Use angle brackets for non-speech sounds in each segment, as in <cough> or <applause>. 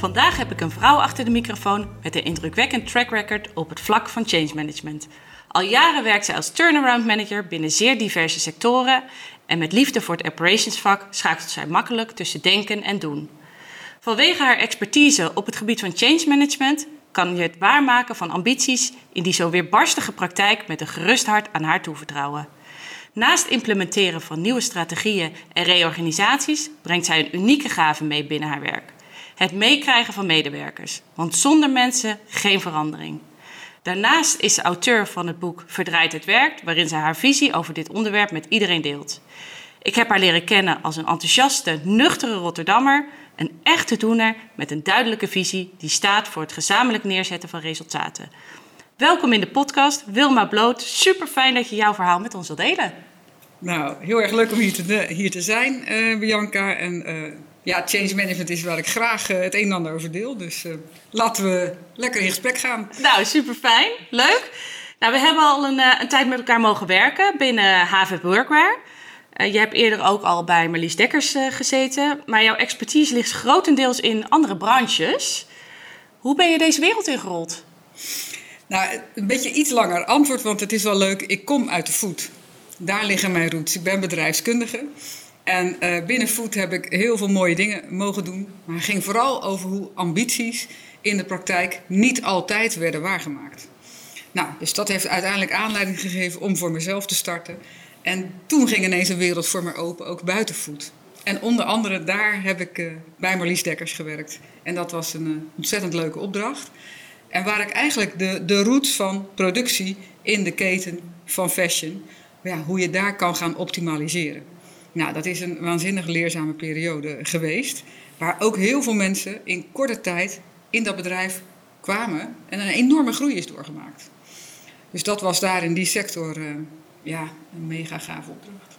Vandaag heb ik een vrouw achter de microfoon met een indrukwekkend track record op het vlak van change management. Al jaren werkt zij als turnaround manager binnen zeer diverse sectoren en met liefde voor het operationsvak schakelt zij makkelijk tussen denken en doen. Vanwege haar expertise op het gebied van change management kan je het waarmaken van ambities in die zo weerbarstige praktijk met een gerust hart aan haar toevertrouwen. Naast implementeren van nieuwe strategieën en reorganisaties brengt zij een unieke gave mee binnen haar werk. Het meekrijgen van medewerkers, want zonder mensen geen verandering. Daarnaast is ze auteur van het boek Verdraait het werkt, waarin ze haar visie over dit onderwerp met iedereen deelt. Ik heb haar leren kennen als een enthousiaste, nuchtere Rotterdammer, een echte doener met een duidelijke visie die staat voor het gezamenlijk neerzetten van resultaten. Welkom in de podcast, Wilma Bloot. Super fijn dat je jouw verhaal met ons wilt delen. Nou, heel erg leuk om hier te, hier te zijn, uh, Bianca. En uh, ja, change management is waar ik graag uh, het een en ander over deel. Dus laten we lekker in gesprek gaan. Nou, super fijn. Leuk. Nou, we hebben al een, een tijd met elkaar mogen werken binnen HV Workwear. Je hebt eerder ook al bij Marlies Dekkers gezeten, maar jouw expertise ligt grotendeels in andere branches. Hoe ben je deze wereld ingerold? Nou, een beetje iets langer antwoord, want het is wel leuk. Ik kom uit de food. Daar liggen mijn roots. Ik ben bedrijfskundige. En uh, binnen food heb ik heel veel mooie dingen mogen doen. Maar het ging vooral over hoe ambities in de praktijk niet altijd werden waargemaakt. Nou, dus dat heeft uiteindelijk aanleiding gegeven om voor mezelf te starten. En toen ging ineens een wereld voor me open, ook buitenvoet. En onder andere daar heb ik uh, bij Marlies Dekkers gewerkt. En dat was een uh, ontzettend leuke opdracht. En waar ik eigenlijk de, de roots van productie in de keten van fashion, ja, hoe je daar kan gaan optimaliseren. Nou, dat is een waanzinnig leerzame periode geweest. Waar ook heel veel mensen in korte tijd in dat bedrijf kwamen en een enorme groei is doorgemaakt. Dus dat was daar in die sector uh, ja, een mega gave opdracht.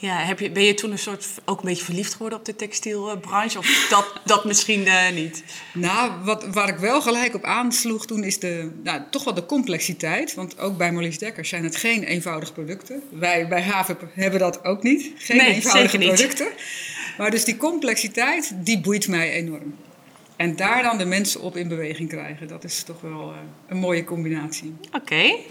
Ja, heb je, ben je toen een soort ook een beetje verliefd geworden op de textielbranche? Of <laughs> dat, dat misschien uh, niet? Nou, wat, waar ik wel gelijk op aansloeg toen is de, nou, toch wel de complexiteit. Want ook bij Marlies Dekkers zijn het geen eenvoudige producten. Wij bij Haven hebben dat ook niet. Geen nee, eenvoudige producten. Maar dus die complexiteit, die boeit mij enorm. En daar dan de mensen op in beweging krijgen, dat is toch wel uh, een mooie combinatie. Oké. Okay.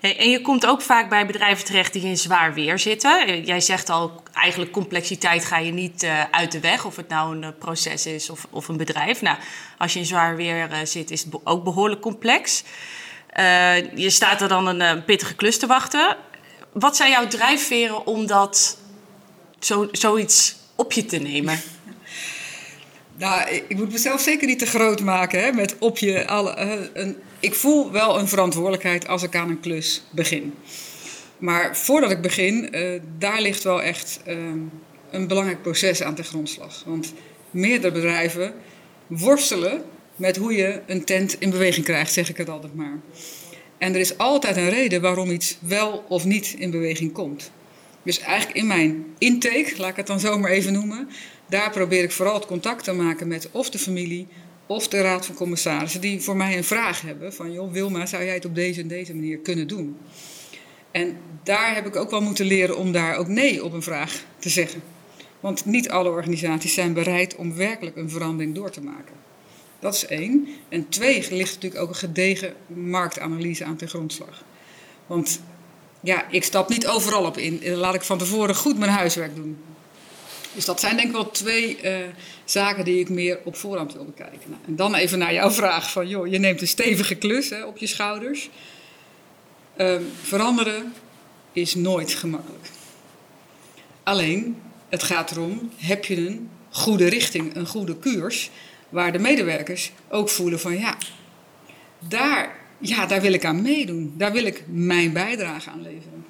En je komt ook vaak bij bedrijven terecht die in zwaar weer zitten. Jij zegt al, eigenlijk complexiteit ga je niet uh, uit de weg, of het nou een uh, proces is of, of, een bedrijf. Nou, als je in zwaar weer uh, zit, is het ook behoorlijk complex. je staat er dan een pittige klus te wachten. Wat zijn jouw drijfveren om dat, zo, zoiets op je te nemen? Nou, ik moet mezelf zeker niet te groot maken hè, met op je alle. een, ik voel wel een verantwoordelijkheid als ik aan een klus begin. Maar voordat ik begin, uh, daar ligt wel echt uh, een belangrijk proces aan de grondslag. Want meerdere bedrijven worstelen met hoe je een tent in beweging krijgt, zeg ik het altijd maar. En er is altijd een reden waarom iets wel of niet in beweging komt. Dus eigenlijk in mijn intake, laat ik het dan zomaar even noemen, daar probeer ik vooral het contact te maken met of de familie of de raad van commissarissen die voor mij een vraag hebben van joh Wilma, zou jij het op deze en deze manier kunnen doen? En daar heb ik ook wel moeten leren om daar ook nee op een vraag te zeggen. Want niet alle organisaties zijn bereid om werkelijk een verandering door te maken. Dat is één. En twee, ligt natuurlijk ook een gedegen marktanalyse aan ten grondslag. Want ja, ik stap niet overal op in. Laat ik van tevoren goed mijn huiswerk doen. Dus dat zijn denk ik wel twee uh, zaken die ik meer op voorhand wil bekijken. Nou, en dan even naar jouw vraag van, joh, je neemt een stevige klus hè, op je schouders. Uh, veranderen is nooit gemakkelijk. Alleen, het gaat erom, heb je een goede richting, een goede koers, waar de medewerkers ook voelen van, ja, daar, ja, daar wil ik aan meedoen. Daar wil ik mijn bijdrage aan leveren.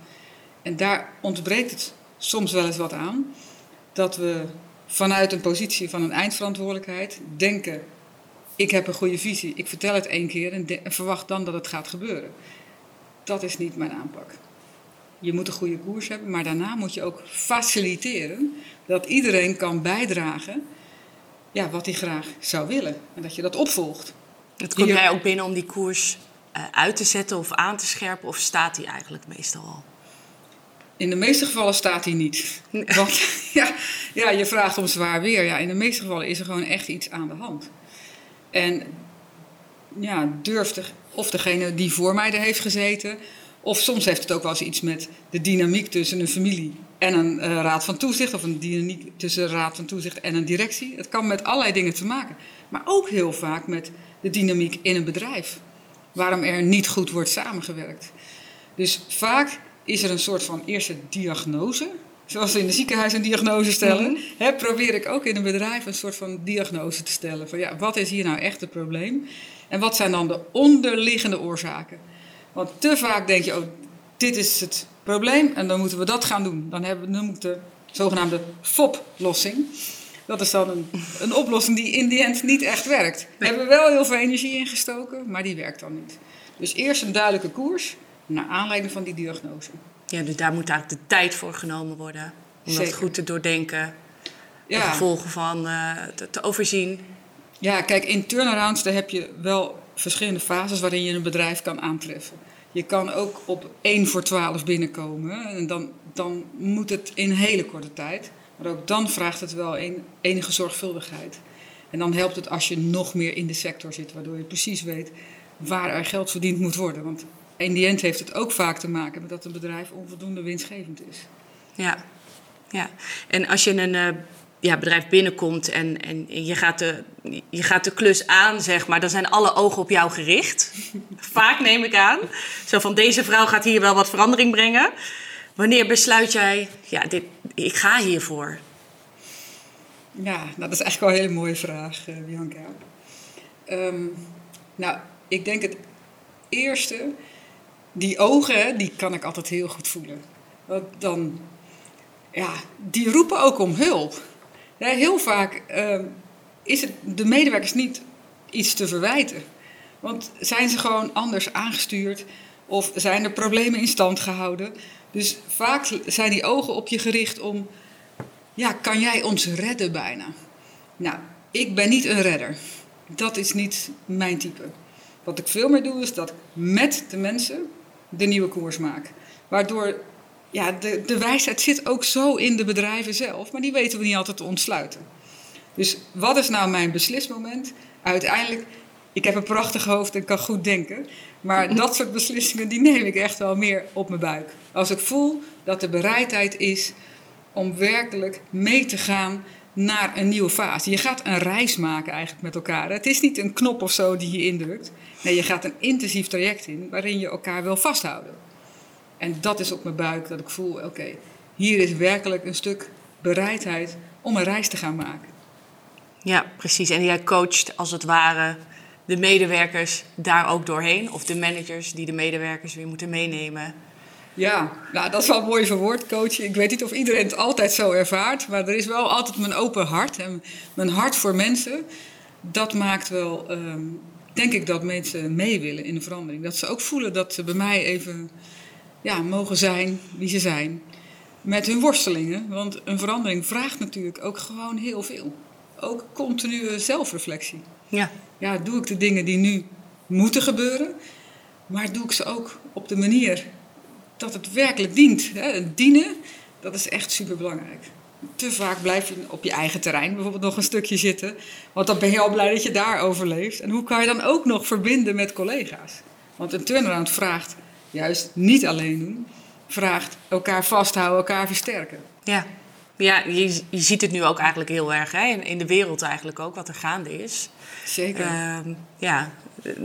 En daar ontbreekt het soms wel eens wat aan dat we vanuit een positie van een eindverantwoordelijkheid denken: ik heb een goede visie, ik vertel het één keer en, en verwacht dan dat het gaat gebeuren. Dat is niet mijn aanpak. Je moet een goede koers hebben, maar daarna moet je ook faciliteren dat iedereen kan bijdragen ja, wat hij graag zou willen. En dat je dat opvolgt. Het komt jij ook binnen om die koers uh, uit te zetten of aan te scherpen, of staat die eigenlijk meestal al? In de meeste gevallen staat hij niet. Want <laughs> ja, ja, je vraagt om zwaar weer. Ja, in de meeste gevallen is er gewoon echt iets aan de hand. En ja, durft of degene die voor mij er heeft gezeten, of soms heeft het ook wel eens iets met de dynamiek tussen een familie en een uh, raad van toezicht, of een dynamiek tussen een raad van toezicht en een directie. Het kan met allerlei dingen te maken. Maar ook heel vaak met de dynamiek in een bedrijf. Waarom er niet goed wordt samengewerkt. Dus vaak is er een soort van eerste diagnose. Zoals we in het ziekenhuis een diagnose stellen, mm probeer ik ook in een bedrijf een soort van diagnose te stellen. Van ja, wat is hier nou echt het probleem? En wat zijn dan de onderliggende oorzaken? Want te vaak denk je, oh, dit is het probleem en dan moeten we dat gaan doen. Dan, hebben, dan moet de zogenaamde FOP-lossing. Dat is dan een, een oplossing die in die end niet echt werkt. We hebben wel heel veel energie ingestoken, maar die werkt dan niet. Dus eerst een duidelijke koers, naar aanleiding van die diagnose. Ja, dus daar moet eigenlijk de tijd voor genomen worden. Om Zeker. dat goed te doordenken. Ja. De gevolgen van uh, te, te, overzien. Ja, kijk, in turnarounds daar heb je wel verschillende fases waarin je een bedrijf kan aantreffen. Je kan ook op 1 voor 12 binnenkomen. En dan, dan moet het in hele korte tijd. Maar ook dan vraagt het wel een, enige zorgvuldigheid. En dan helpt het als je nog meer in de sector zit, waardoor je precies weet waar er geld verdiend moet worden. Want in die end heeft het ook vaak te maken met dat een bedrijf onvoldoende winstgevend is. Ja, ja. en als je een uh, ja, bedrijf binnenkomt en, en je, gaat de, je gaat de klus aan, zeg maar, dan zijn alle ogen op jou gericht. <laughs> vaak neem ik aan. Zo van deze vrouw gaat hier wel wat verandering brengen. Wanneer besluit jij, ja, dit, ik ga hiervoor? Ja, nou, dat is eigenlijk wel een hele mooie vraag, uh, Bianca. Um, nou, ik denk het eerste die ogen, die kan ik altijd heel goed voelen. Dan, ja, die roepen ook om hulp. Ja, heel vaak uh, is het de medewerkers niet iets te verwijten. Want zijn ze gewoon anders aangestuurd of zijn er problemen in stand gehouden? Dus vaak zijn die ogen op je gericht om, ja, kan jij ons redden bijna? Nou, ik ben niet een redder. Dat is niet mijn type. Wat ik veel meer doe, is dat met de mensen de nieuwe koers maak. Waardoor ja, de, de wijsheid zit ook zo in de bedrijven zelf, maar die weten we niet altijd te ontsluiten. Dus wat is nou mijn beslismoment? Uiteindelijk, ik heb een prachtig hoofd en kan goed denken. Maar <laughs> dat soort beslissingen die neem ik echt wel meer op mijn buik. Als ik voel dat de bereidheid is om werkelijk mee te gaan naar een nieuwe fase. Je gaat een reis maken eigenlijk met elkaar. Het is niet een knop of zo die je indrukt. Nee, je gaat een intensief traject in waarin je elkaar wil vasthouden. En dat is op mijn buik dat ik voel, oké, hier is werkelijk een stuk bereidheid om een reis te gaan maken. Ja, precies. En jij coacht als het ware de medewerkers daar ook doorheen? Of de managers die de medewerkers weer moeten meenemen? Ja, nou, dat is wel mooi verwoord, coach. Ik weet niet of iedereen het altijd zo ervaart, maar er is wel altijd mijn open hart en mijn hart voor mensen. Dat maakt wel, ehm, denk ik, dat mensen mee willen in de verandering. Dat ze ook voelen dat ze bij mij even ja, mogen zijn wie ze zijn. Met hun worstelingen, want een verandering vraagt natuurlijk ook gewoon heel veel. Ook continue zelfreflectie. Ja. Ja, doe ik de dingen die nu moeten gebeuren, maar doe ik ze ook op de manier dat het werkelijk dient. Hè? Dienen, dat is echt superbelangrijk. Te vaak blijf je op je eigen terrein bijvoorbeeld nog een stukje zitten. Want dan ben je al blij dat je daar overleeft. En hoe kan je dan ook nog verbinden met collega's? Want een turnaround vraagt juist niet alleen doen. Vraagt elkaar vasthouden, elkaar versterken. Ja, ja je, je ziet het nu ook eigenlijk heel erg hè? In, in de wereld eigenlijk ook, wat er gaande is. Zeker. Uh, ja,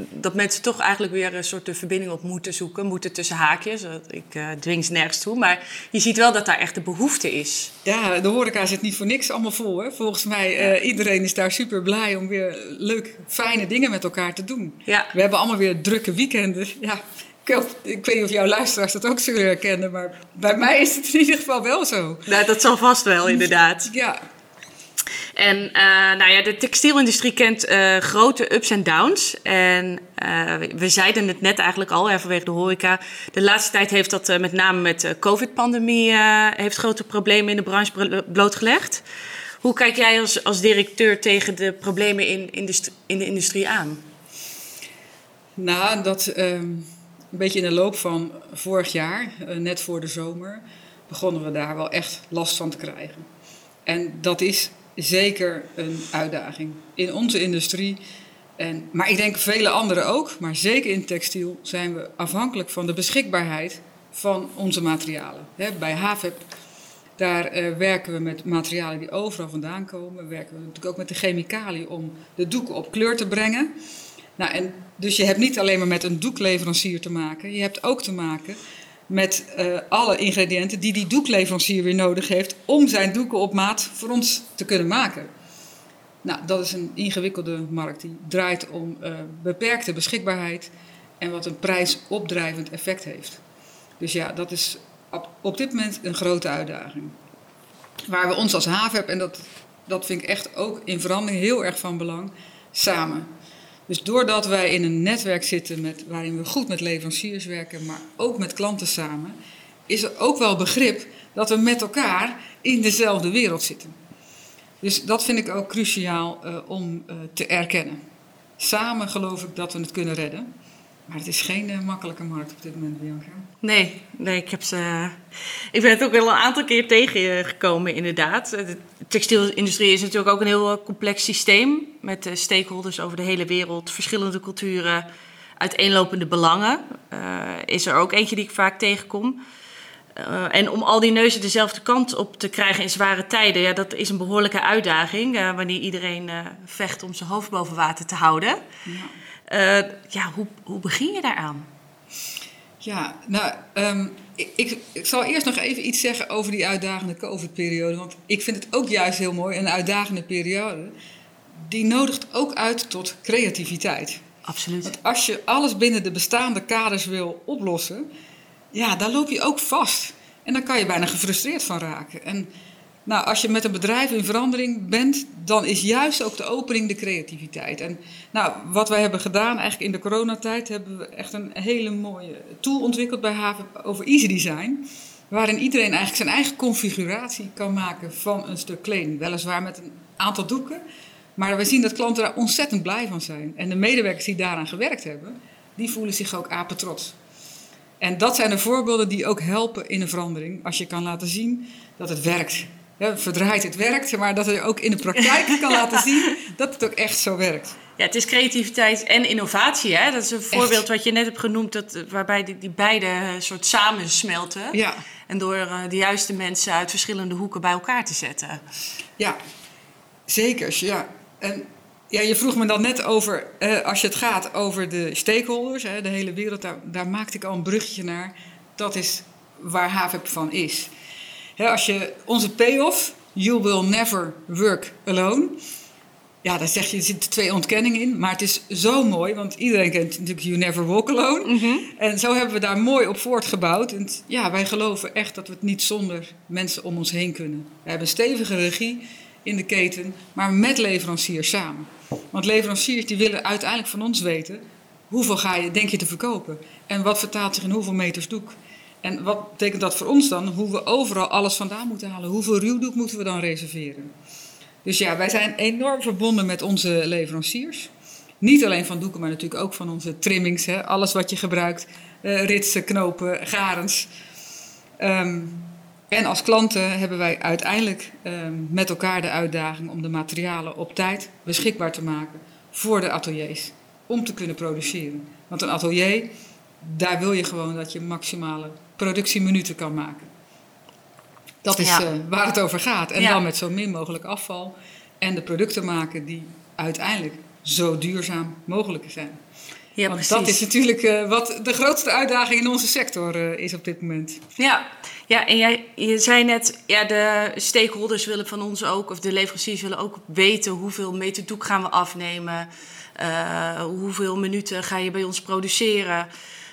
dat mensen toch eigenlijk weer een soort de verbinding op moeten zoeken. Moeten tussen haakjes. Ik uh, dwing ze nergens toe. Maar je ziet wel dat daar echt de behoefte is. Ja, de horeca zit niet voor niks allemaal vol. Hè? Volgens mij, uh, iedereen is daar super blij om weer leuk, fijne dingen met elkaar te doen. Ja. We hebben allemaal weer drukke weekenden. Ja, ik weet niet of jouw luisteraars dat ook zullen herkennen, maar bij mij is het in ieder geval wel zo. Nou, dat zal vast wel, inderdaad. Ja. En uh, nou ja, de textielindustrie kent uh, grote ups en downs. En uh, we zeiden het net eigenlijk al, hè, vanwege de horeca. De laatste tijd heeft dat met name met de COVID-pandemie heeft grote problemen in de branche blootgelegd. Hoe kijk jij als, als directeur tegen de problemen in, in, de, in de industrie aan? Nou, dat een beetje in de loop van vorig jaar, net voor de zomer, begonnen we daar wel echt last van te krijgen. En dat is zeker een uitdaging. In onze industrie, en, maar ik denk vele anderen ook, maar zeker in textiel zijn we afhankelijk van de beschikbaarheid van onze materialen. bij HAVEP daar uh, werken we met materialen die overal vandaan komen. We werken we natuurlijk ook met de chemicaliën om de doeken op kleur te brengen. Nou, en dus je hebt niet alleen maar met een doekleverancier te maken, je hebt ook te maken met uh, alle ingrediënten die die doekleverancier weer nodig heeft om zijn doeken op maat voor ons te kunnen maken. Nou, dat is een ingewikkelde markt die draait om uh, beperkte beschikbaarheid en wat een prijsopdrijvend effect heeft. Dus ja, dat is op, dit moment een grote uitdaging. Waar we ons als HAVEP, en dat, dat vind ik echt ook in verandering heel erg van belang, samen dus doordat wij in een netwerk zitten met, waarin we goed met leveranciers werken, maar ook met klanten samen, is er ook wel begrip dat we met elkaar in dezelfde wereld zitten. Dus dat vind ik ook cruciaal uh, om uh, te erkennen. Samen geloof ik dat we het kunnen redden. Maar het is geen uh, makkelijke markt op dit moment, Bianca. Nee, nee ik, heb ze, ik ben het ook wel een aantal keer tegengekomen, inderdaad. De textielindustrie is natuurlijk ook een heel eh, complex systeem. Met stakeholders over de hele wereld, verschillende culturen, uiteenlopende belangen. Uh, is er ook eentje die ik vaak tegenkom. Uh, en om al die neuzen dezelfde kant op te krijgen in zware tijden, ja, dat is een behoorlijke uitdaging. Uh, wanneer iedereen vecht om zijn hoofd boven water te houden. Ja. Uh, ja, hoe, hoe begin je daaraan? Ja, nou, um, ik, ik, zal eerst nog even iets zeggen over die uitdagende COVID-periode. Want ik vind het ook juist heel mooi, een uitdagende periode. Die nodigt ook uit tot creativiteit. Absoluut. Want als je alles binnen de bestaande kaders wil oplossen, ja, dan loop je ook vast. En dan kan je bijna gefrustreerd van raken. En nou, als je met een bedrijf in verandering bent, dan is juist ook de opening de creativiteit. En nou, wat wij hebben gedaan eigenlijk in de coronatijd, hebben we echt een hele mooie tool ontwikkeld bij Haven over Easy Design. Waarin iedereen eigenlijk zijn eigen configuratie kan maken van een stuk kleding. Weliswaar met een aantal doeken. Maar we zien dat klanten daar ontzettend blij van zijn. En de medewerkers die daaraan gewerkt hebben, die voelen zich ook apetrots. En dat zijn de voorbeelden die ook helpen in een verandering. Als je kan laten zien dat het werkt ja, verdraaid het werkt, maar dat je ook in de praktijk <laughs> kan laten zien dat het ook echt zo werkt. Ja, het is creativiteit en innovatie. Hè? Dat is een voorbeeld wat je net hebt genoemd, dat, waarbij die, die beide soort samensmelten. Ja. En door uh, de juiste mensen uit verschillende hoeken bij elkaar te zetten. Ja, zeker. Ja. En ja, je vroeg me dan net over, uh, als je het gaat over de stakeholders, hè, de hele wereld, daar, daar maakte ik al een bruggetje naar. Dat is waar HAVEP van is als je onze payoff, you will never work alone. Ja, daar zeg je, er zitten twee ontkenningen in. Maar het is zo mooi, want iedereen kent natuurlijk You Never Walk Alone. Mhm. En zo hebben we daar mooi op voortgebouwd. En ja, wij geloven echt dat we het niet zonder mensen om ons heen kunnen. We hebben een stevige regie in de keten, maar met leveranciers samen. Want leveranciers die willen uiteindelijk van ons weten... hoeveel ga je, denk je, te verkopen? En wat vertaalt zich in hoeveel meters doek? En wat betekent dat voor ons dan? Hoe we overal alles vandaan moeten halen. Hoeveel ruwdoek moeten we dan reserveren? Dus ja, wij zijn enorm verbonden met onze leveranciers. Niet alleen van doeken, maar natuurlijk ook van onze trimmings. Hè? Alles wat je gebruikt. Uh, ritsen, knopen, garens. Um, en als klanten hebben wij uiteindelijk um, met elkaar de uitdaging om de materialen op tijd beschikbaar te maken voor de ateliers. Om te kunnen produceren. Want een atelier, daar wil je gewoon dat je maximale productieminuten kan maken. Dat is uh, waar het over gaat. En dan met zo min mogelijk afval. En de producten maken die uiteindelijk zo duurzaam mogelijk zijn. Ja, Want precies. dat is natuurlijk uh, wat de grootste uitdaging in onze sector uh, is op dit moment. Ja, ja en jij, je zei net, ja, de stakeholders willen van ons ook, of de leveranciers willen ook weten hoeveel meter doek gaan we afnemen. hoeveel minuten ga je bij ons produceren.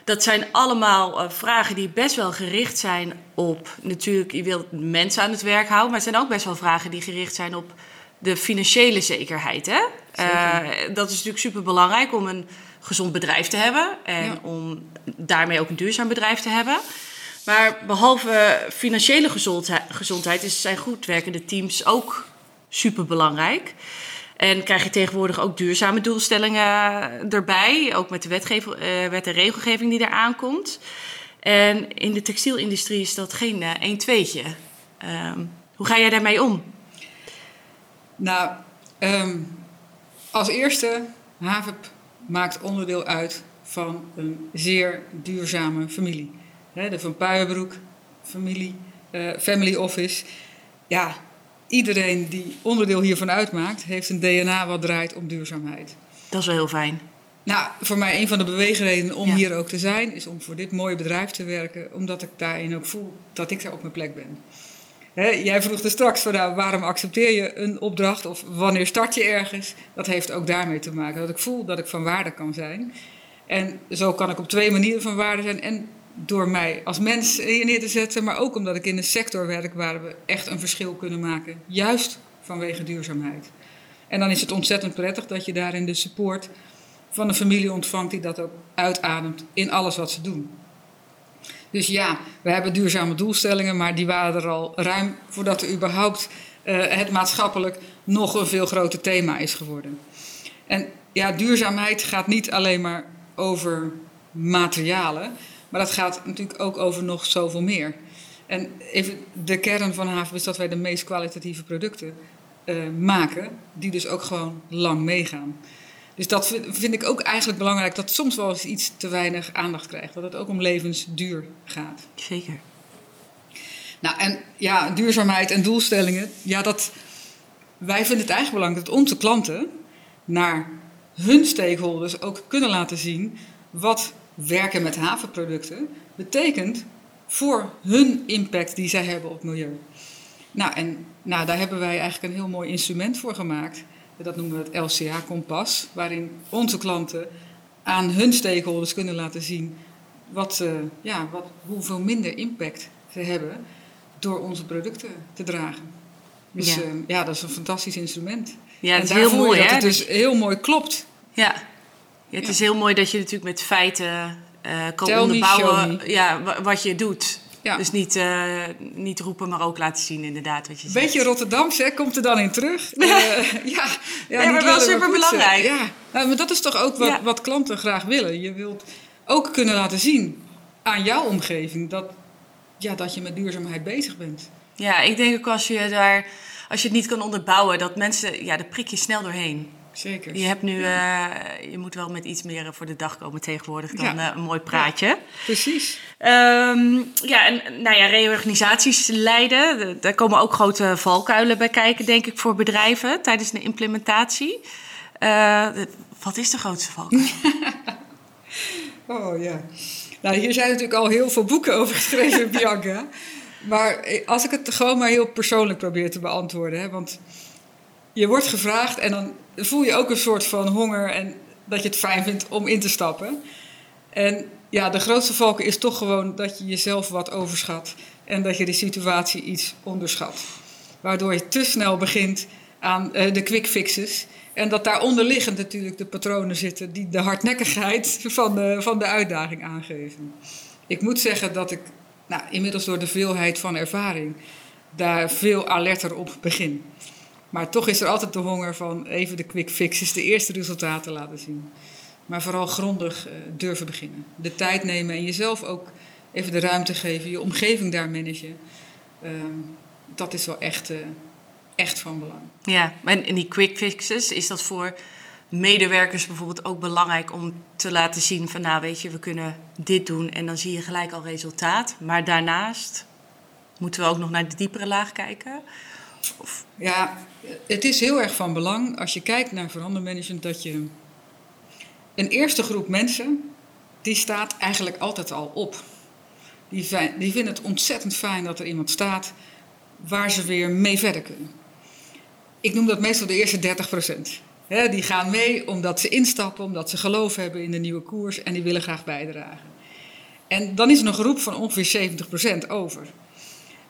Dat zijn allemaal uh, vragen die best wel gericht zijn op... Natuurlijk, je wilt mensen aan het werk houden... maar het zijn ook best wel vragen die gericht zijn op de financiële zekerheid. Hè? Uh, dat is natuurlijk super belangrijk om een gezond bedrijf te hebben en om daarmee ook een duurzaam bedrijf te hebben. Maar behalve financiële gezondheid is, zijn goed werkende teams ook super belangrijk. En krijg je tegenwoordig ook duurzame doelstellingen erbij, ook met de uh, wet en regelgeving die eraan komt. En in de textielindustrie is dat geen uh, 1 2 um, hoe ga jij daarmee om? Nou, um, als eerste, HAVEP maakt onderdeel uit van een zeer duurzame familie. de Van Puijenbroek familie, uh, family office. Ja, iedereen die onderdeel hiervan uitmaakt, heeft een DNA wat draait om duurzaamheid. Dat is wel heel fijn. Nou, voor mij een van de beweegredenen om hier ook te zijn, is om voor dit mooie bedrijf te werken, omdat ik daarin ook voel dat ik daar op mijn plek ben. jij vroeg er straks van nou, waarom accepteer je een opdracht of wanneer start je ergens? Dat heeft ook daarmee te maken dat ik voel dat ik van waarde kan zijn. En zo kan ik op twee manieren van waarde zijn. En door mij als mens neer te zetten, maar ook omdat ik in een sector werk waar we echt een verschil kunnen maken, juist vanwege duurzaamheid. En dan is het ontzettend prettig dat je daarin de support van een familie ontvangt die dat ook uitademt in alles wat ze doen. Dus ja, we hebben duurzame doelstellingen, maar die waren er al ruim voordat er überhaupt uh, het maatschappelijk nog een veel groter thema is geworden. En ja, duurzaamheid gaat niet alleen maar over materialen, maar dat gaat natuurlijk ook over nog zoveel meer. En even de kern van Haven is dat wij de meest kwalitatieve producten uh, maken, die dus ook gewoon lang meegaan. Dus dat vind ik ook eigenlijk belangrijk, dat soms wel eens iets te weinig aandacht krijgt. Dat het ook om levensduur gaat. Zeker. Nou, en ja, duurzaamheid en doelstellingen. Ja, dat, wij vinden het eigenlijk belangrijk dat onze klanten naar hun stakeholders ook kunnen laten zien wat werken met havenproducten betekent voor hun impact die zij hebben op het milieu. Nou, en nou, daar hebben wij eigenlijk een heel mooi instrument voor gemaakt. Dat noemen we het LCA-kompas, waarin onze klanten aan hun stakeholders kunnen laten zien wat, uh, ja, wat, hoeveel minder impact ze hebben door onze producten te dragen. Dus ja, uh, ja dat is een fantastisch instrument. Ja, het is heel mooi, dat hè? het dus heel mooi klopt. Ja, ja het is heel mooi dat je natuurlijk met feiten uh, kan Tell onderbouwen ja, wat je doet. Ja. Dus niet, uh, niet roepen, maar ook laten zien inderdaad wat je zegt. Beetje Rotterdamse, hè? komt er dan in terug. <laughs> Uh, ja, ja, ja maar wel super belangrijk. Ja, nou, maar dat is toch ook wat, wat klanten graag willen. Je wilt ook kunnen laten zien aan jouw omgeving dat, ja, dat je met duurzaamheid bezig bent. Ja, ik denk ook als je daar, als je het niet kan onderbouwen, dat mensen, ja, daar prik je snel doorheen. Zeker. Je, hebt nu, uh, je moet wel met iets meer voor de dag komen tegenwoordig dan ja. uh, een mooi praatje. Ja, precies. Um, ja, en nou ja, reorganisaties leiden. Daar komen ook grote valkuilen bij kijken, denk ik, voor bedrijven tijdens de implementatie. Uh, wat is de grootste valkuil? <laughs> oh ja. Nou, hier zijn natuurlijk al heel veel boeken over geschreven, <laughs> Bianca. Maar als ik het gewoon maar heel persoonlijk probeer te beantwoorden. Hè, want je wordt gevraagd en dan voel je ook een soort van honger en dat je het fijn vindt om in te stappen. En ja, de grootste valken is toch gewoon dat je jezelf wat overschat en dat je de situatie iets onderschat. Waardoor je te snel begint aan uh, de quick fixes. En dat daar onderliggend natuurlijk de patronen zitten die de hardnekkigheid van de, van de uitdaging aangeven. Ik moet zeggen dat ik nou, inmiddels door de veelheid van ervaring daar veel alerter op begin. Maar toch is er altijd de honger van even de quick fixes, de eerste resultaten laten zien. Maar vooral grondig uh, durven beginnen. De tijd nemen en jezelf ook even de ruimte geven, je omgeving daar managen. Uh, dat is wel echt, uh, echt van belang. Ja, en die quick fixes, is dat voor medewerkers bijvoorbeeld ook belangrijk om te laten zien van nou weet je, we kunnen dit doen en dan zie je gelijk al resultaat. Maar daarnaast moeten we ook nog naar de diepere laag kijken. Ja, het is heel erg van belang als je kijkt naar verandermanagement dat je een eerste groep mensen die staat eigenlijk altijd al op. Die, die vinden het ontzettend fijn dat er iemand staat waar ze weer mee verder kunnen. Ik noem dat meestal de eerste 30 procent. die gaan mee omdat ze instappen, omdat ze geloof hebben in de nieuwe koers en die willen graag bijdragen. En dan is er een groep van ongeveer 70% over.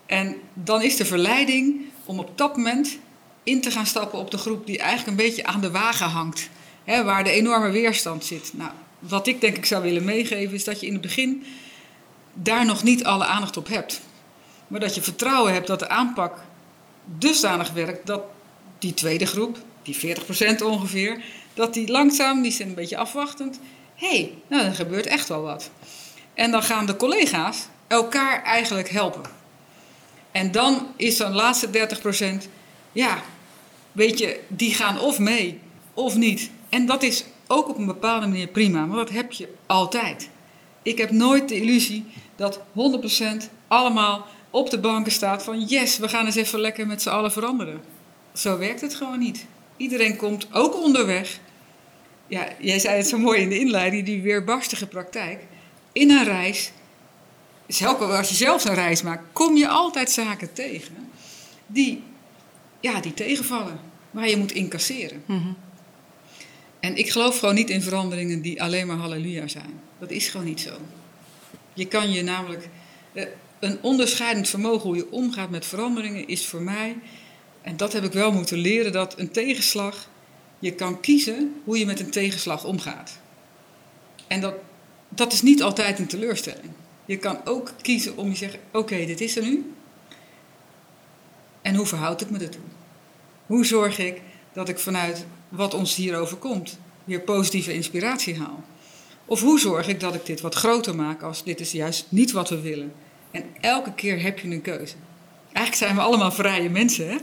En dan is de verleiding om op dat moment in te gaan stappen op de groep die eigenlijk een beetje aan de wagen hangt. Hè, waar de enorme weerstand zit. Nou, wat ik denk ik zou willen meegeven is dat je in het begin daar nog niet alle aandacht op hebt. Maar dat je vertrouwen hebt dat de aanpak dusdanig werkt dat die tweede groep, die 40% ongeveer, dat die langzaam, die zijn een beetje afwachtend. Hé, hey, nou dan gebeurt echt wel wat. En dan gaan de collega's elkaar eigenlijk helpen. En dan is zo'n laatste 30%, ja, weet je, die gaan of mee of niet. En dat is ook op een bepaalde manier prima, maar dat heb je altijd. Ik heb nooit de illusie dat 100% allemaal op de banken staat van yes, we gaan eens even lekker met z'n allen veranderen. Zo werkt het gewoon niet. Iedereen komt ook onderweg. Ja, jij zei het zo mooi in de inleiding, die weerbarstige praktijk. In een reis, zelfs als je zelf een reis maakt, kom je altijd zaken tegen die, ja, die tegenvallen, waar je moet incasseren. Mm En ik geloof gewoon niet in veranderingen die alleen maar halleluja zijn. Dat is gewoon niet zo. Je kan je namelijk. Eh, een onderscheidend vermogen hoe je omgaat met veranderingen is voor mij, en dat heb ik wel moeten leren, dat een tegenslag, je kan kiezen hoe je met een tegenslag omgaat. En dat, dat is niet altijd een teleurstelling. Je kan ook kiezen om je te zeggen, oké, dit is er nu. En hoe verhoud ik me ertoe? Hoe zorg ik dat ik vanuit wat ons hier overkomt weer positieve inspiratie haal? Of hoe zorg ik dat ik dit wat groter maak als dit is juist niet wat we willen? En elke keer heb je een keuze. Eigenlijk zijn we allemaal vrije mensen. Hè?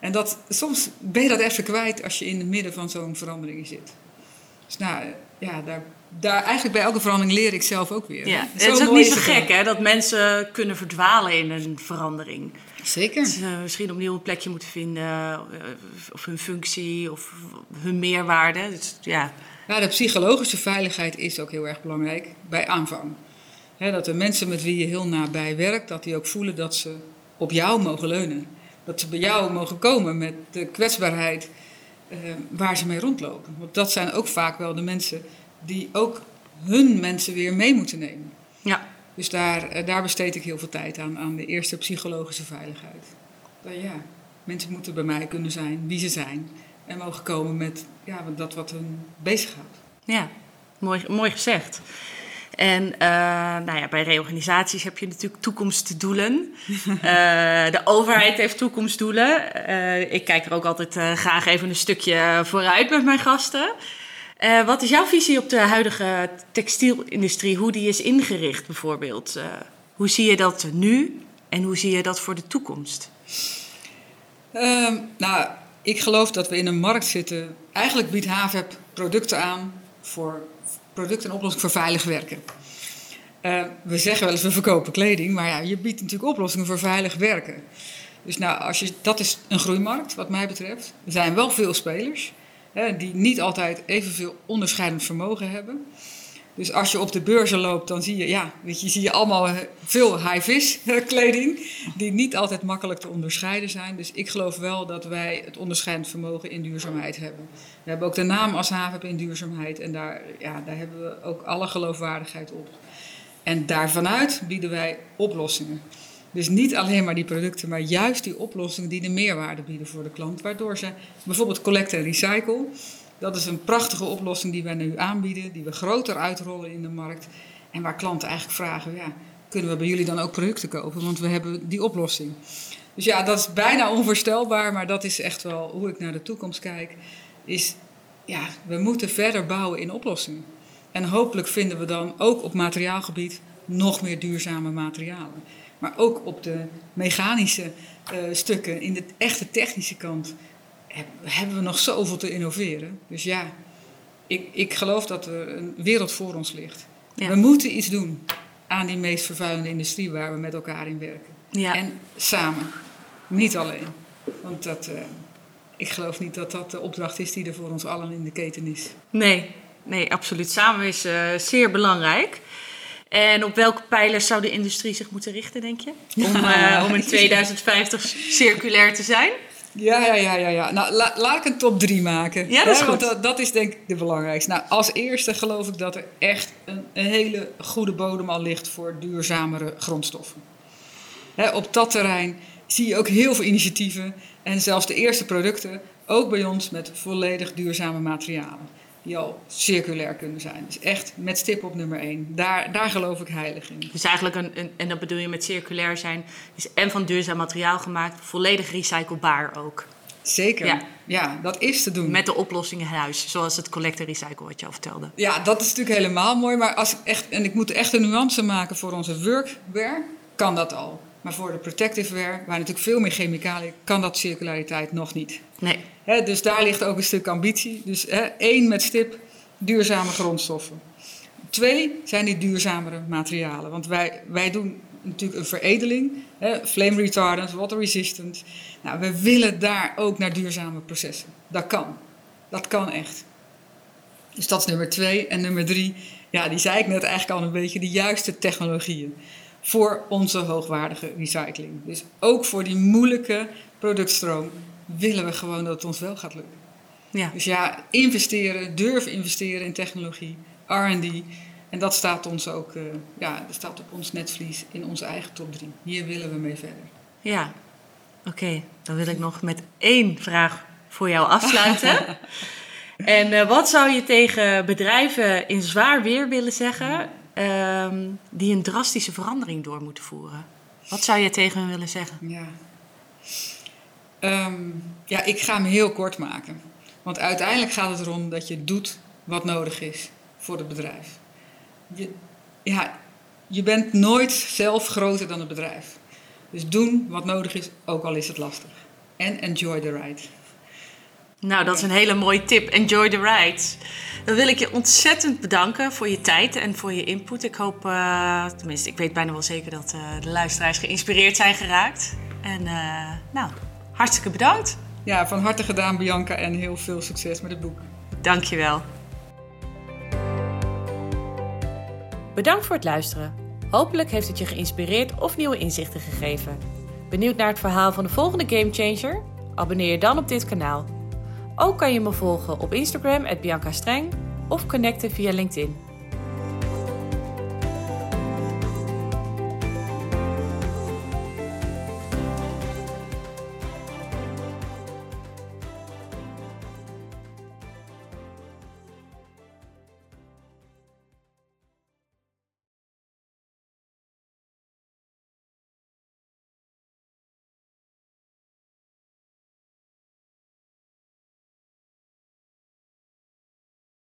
En dat, soms ben je dat even kwijt als je in het midden van zo'n verandering zit. Dus nou, ja, daar, daar, eigenlijk bij elke verandering leer ik zelf ook weer. Ja, het is ook niet zo gek hè, dat mensen kunnen verdwalen in een verandering. Zeker. Dat ze misschien opnieuw een plekje moeten vinden, eh, of hun functie, of hun meerwaarde. Dus, ja. ja, de psychologische veiligheid is ook heel erg belangrijk bij aanvang dat de mensen met wie je heel nabij werkt, dat die ook voelen dat ze op jou mogen leunen. Dat ze bij jou mogen komen met de kwetsbaarheid eh, waar ze mee rondlopen. Want dat zijn ook vaak wel de mensen die ook hun mensen weer mee moeten nemen. Ja. Dus daar, eh, daar besteed ik heel veel tijd aan, aan de eerste psychologische veiligheid. Dat, ja, mensen moeten bij mij kunnen zijn wie ze zijn. En mogen komen met ja, dat wat hun bezighoudt. Ja, mooi, mooi gezegd. En uh, nou ja, bij reorganisaties heb je natuurlijk toekomstdoelen. uh, <laughs> de overheid heeft toekomstdoelen. Uh, ik kijk er ook altijd graag even een stukje vooruit met mijn gasten. Wat is jouw visie op de huidige textielindustrie? Hoe die is ingericht bijvoorbeeld? hoe zie je dat nu en hoe zie je dat voor de toekomst? Ehm, nou, ik geloof dat we in een markt zitten. Eigenlijk biedt HAVEP producten aan voor product en oplossing voor veilig werken. Uh, we zeggen wel eens we verkopen kleding, maar ja, je biedt natuurlijk oplossingen voor veilig werken. Dus nou, als je, dat is een groeimarkt wat mij betreft. Er zijn wel veel spelers die niet altijd evenveel onderscheidend vermogen hebben. Dus als je op de beurzen loopt, dan zie je, ja, weet je, zie je allemaal veel high-vis <laughs> kleding, die niet altijd makkelijk te onderscheiden zijn. Dus ik geloof wel dat wij het onderscheidend vermogen in duurzaamheid hebben. We hebben ook de naam als haven in duurzaamheid en daar, ja, daar hebben we ook alle geloofwaardigheid op. En daarvanuit bieden wij oplossingen. Dus niet alleen maar die producten, maar juist die oplossingen die de meerwaarde bieden voor de klant. Waardoor ze bijvoorbeeld collect en recycle, dat is een prachtige oplossing die wij nu aanbieden, die we groter uitrollen in de markt. En waar klanten eigenlijk vragen, ja, kunnen we bij jullie dan ook producten kopen? Want we hebben die oplossing. Dus ja, dat is bijna onvoorstelbaar, maar dat is echt wel hoe ik naar de toekomst kijk. Is, ja, we moeten verder bouwen in oplossingen. En hopelijk vinden we dan ook op materiaalgebied nog meer duurzame materialen. Maar ook op de mechanische uh, stukken, in de echte technische kant, hebben we nog zoveel te innoveren. Dus ja, ik, ik geloof dat er een wereld voor ons ligt. We moeten iets doen aan die meest vervuilende industrie waar we met elkaar in werken. Ja. En samen, niet alleen. Want dat, uh, ik geloof niet dat dat de opdracht is die er voor ons allen in de keten is. Nee, nee absoluut. Samen is uh, zeer belangrijk. En op welke pijlers zou de industrie zich moeten richten, denk je? Om, uh, om in 2050 circulair te zijn? Ja, ja, ja, ja. ja. Nou, laat ik een top 3 maken. Ja, dat is goed. Dat, dat, is denk ik de belangrijkste. Nou, als eerste geloof ik dat er echt een, een hele goede bodem al ligt voor duurzamere grondstoffen. Hè, op dat terrein zie je ook heel veel initiatieven en zelfs de eerste producten, ook bij ons met volledig duurzame materialen. Die al circulair kunnen zijn. Dus echt met stip op nummer één. Daar, daar geloof ik heilig in. Dus eigenlijk, een, een, en dat bedoel je met circulair zijn, is en van duurzaam materiaal gemaakt, volledig recyclebaar ook. Zeker, Ja. ja. dat is te doen. Met de oplossingen in huis, zoals het collector recycle wat je al vertelde. Ja, dat is natuurlijk helemaal mooi. Maar als ik echt, en ik moet echt een nuance maken voor onze workwear, kan dat al. Maar voor de protective wear, waar natuurlijk veel meer chemicaliën, kan dat circulariteit nog niet. Nee, dus daar ligt ook een stuk ambitie. Dus één met stip, duurzame grondstoffen. Twee zijn die duurzamere materialen. Want wij, wij doen natuurlijk een veredeling. Flame retardant, water resistant. Nou, we willen daar ook naar duurzame processen. Dat kan. Dat kan echt. Dus dat is nummer twee. En nummer drie, ja, die zei ik net eigenlijk al een beetje, de juiste technologieën. Voor onze hoogwaardige recycling. Dus ook voor die moeilijke productstroom willen we gewoon dat het ons wel gaat lukken. ja. Dus ja, investeren, durven investeren in technologie, R&D. En dat staat ons ook, eh, ja, dat staat op ons netvlies in onze eigen top 3. Hier willen we mee verder. Ja, oké. Dan wil ik nog met één vraag voor jou afsluiten. <laughs> en eh, wat zou je tegen bedrijven in zwaar weer willen zeggen ehm, die een drastische verandering door moeten voeren? Wat zou je tegen hen willen zeggen? Ja. Ehm, ja, ik ga hem heel kort maken. Want uiteindelijk gaat het erom dat je doet wat nodig is voor het bedrijf. Je, ja, je bent nooit zelf groter dan het bedrijf. Dus doen wat nodig is, ook al is het lastig. En enjoy the ride. Nou, dat is een hele mooie tip. Enjoy the ride. Dan wil ik je ontzettend bedanken voor je tijd en voor je input. Ik hoop, eh, tenminste, ik weet bijna wel zeker dat eh, de luisteraars geïnspireerd zijn geraakt. En eh, nou, hartstikke bedankt. Ja, van harte gedaan Bianca en heel veel succes met het boek. Dankjewel. Bedankt voor het luisteren. Hopelijk heeft het je geïnspireerd of nieuwe inzichten gegeven. Benieuwd naar het verhaal van de volgende Gamechanger? Abonneer je dan op dit kanaal. Ook kan je me volgen op Instagram, Bianca Streng, of connecten via LinkedIn.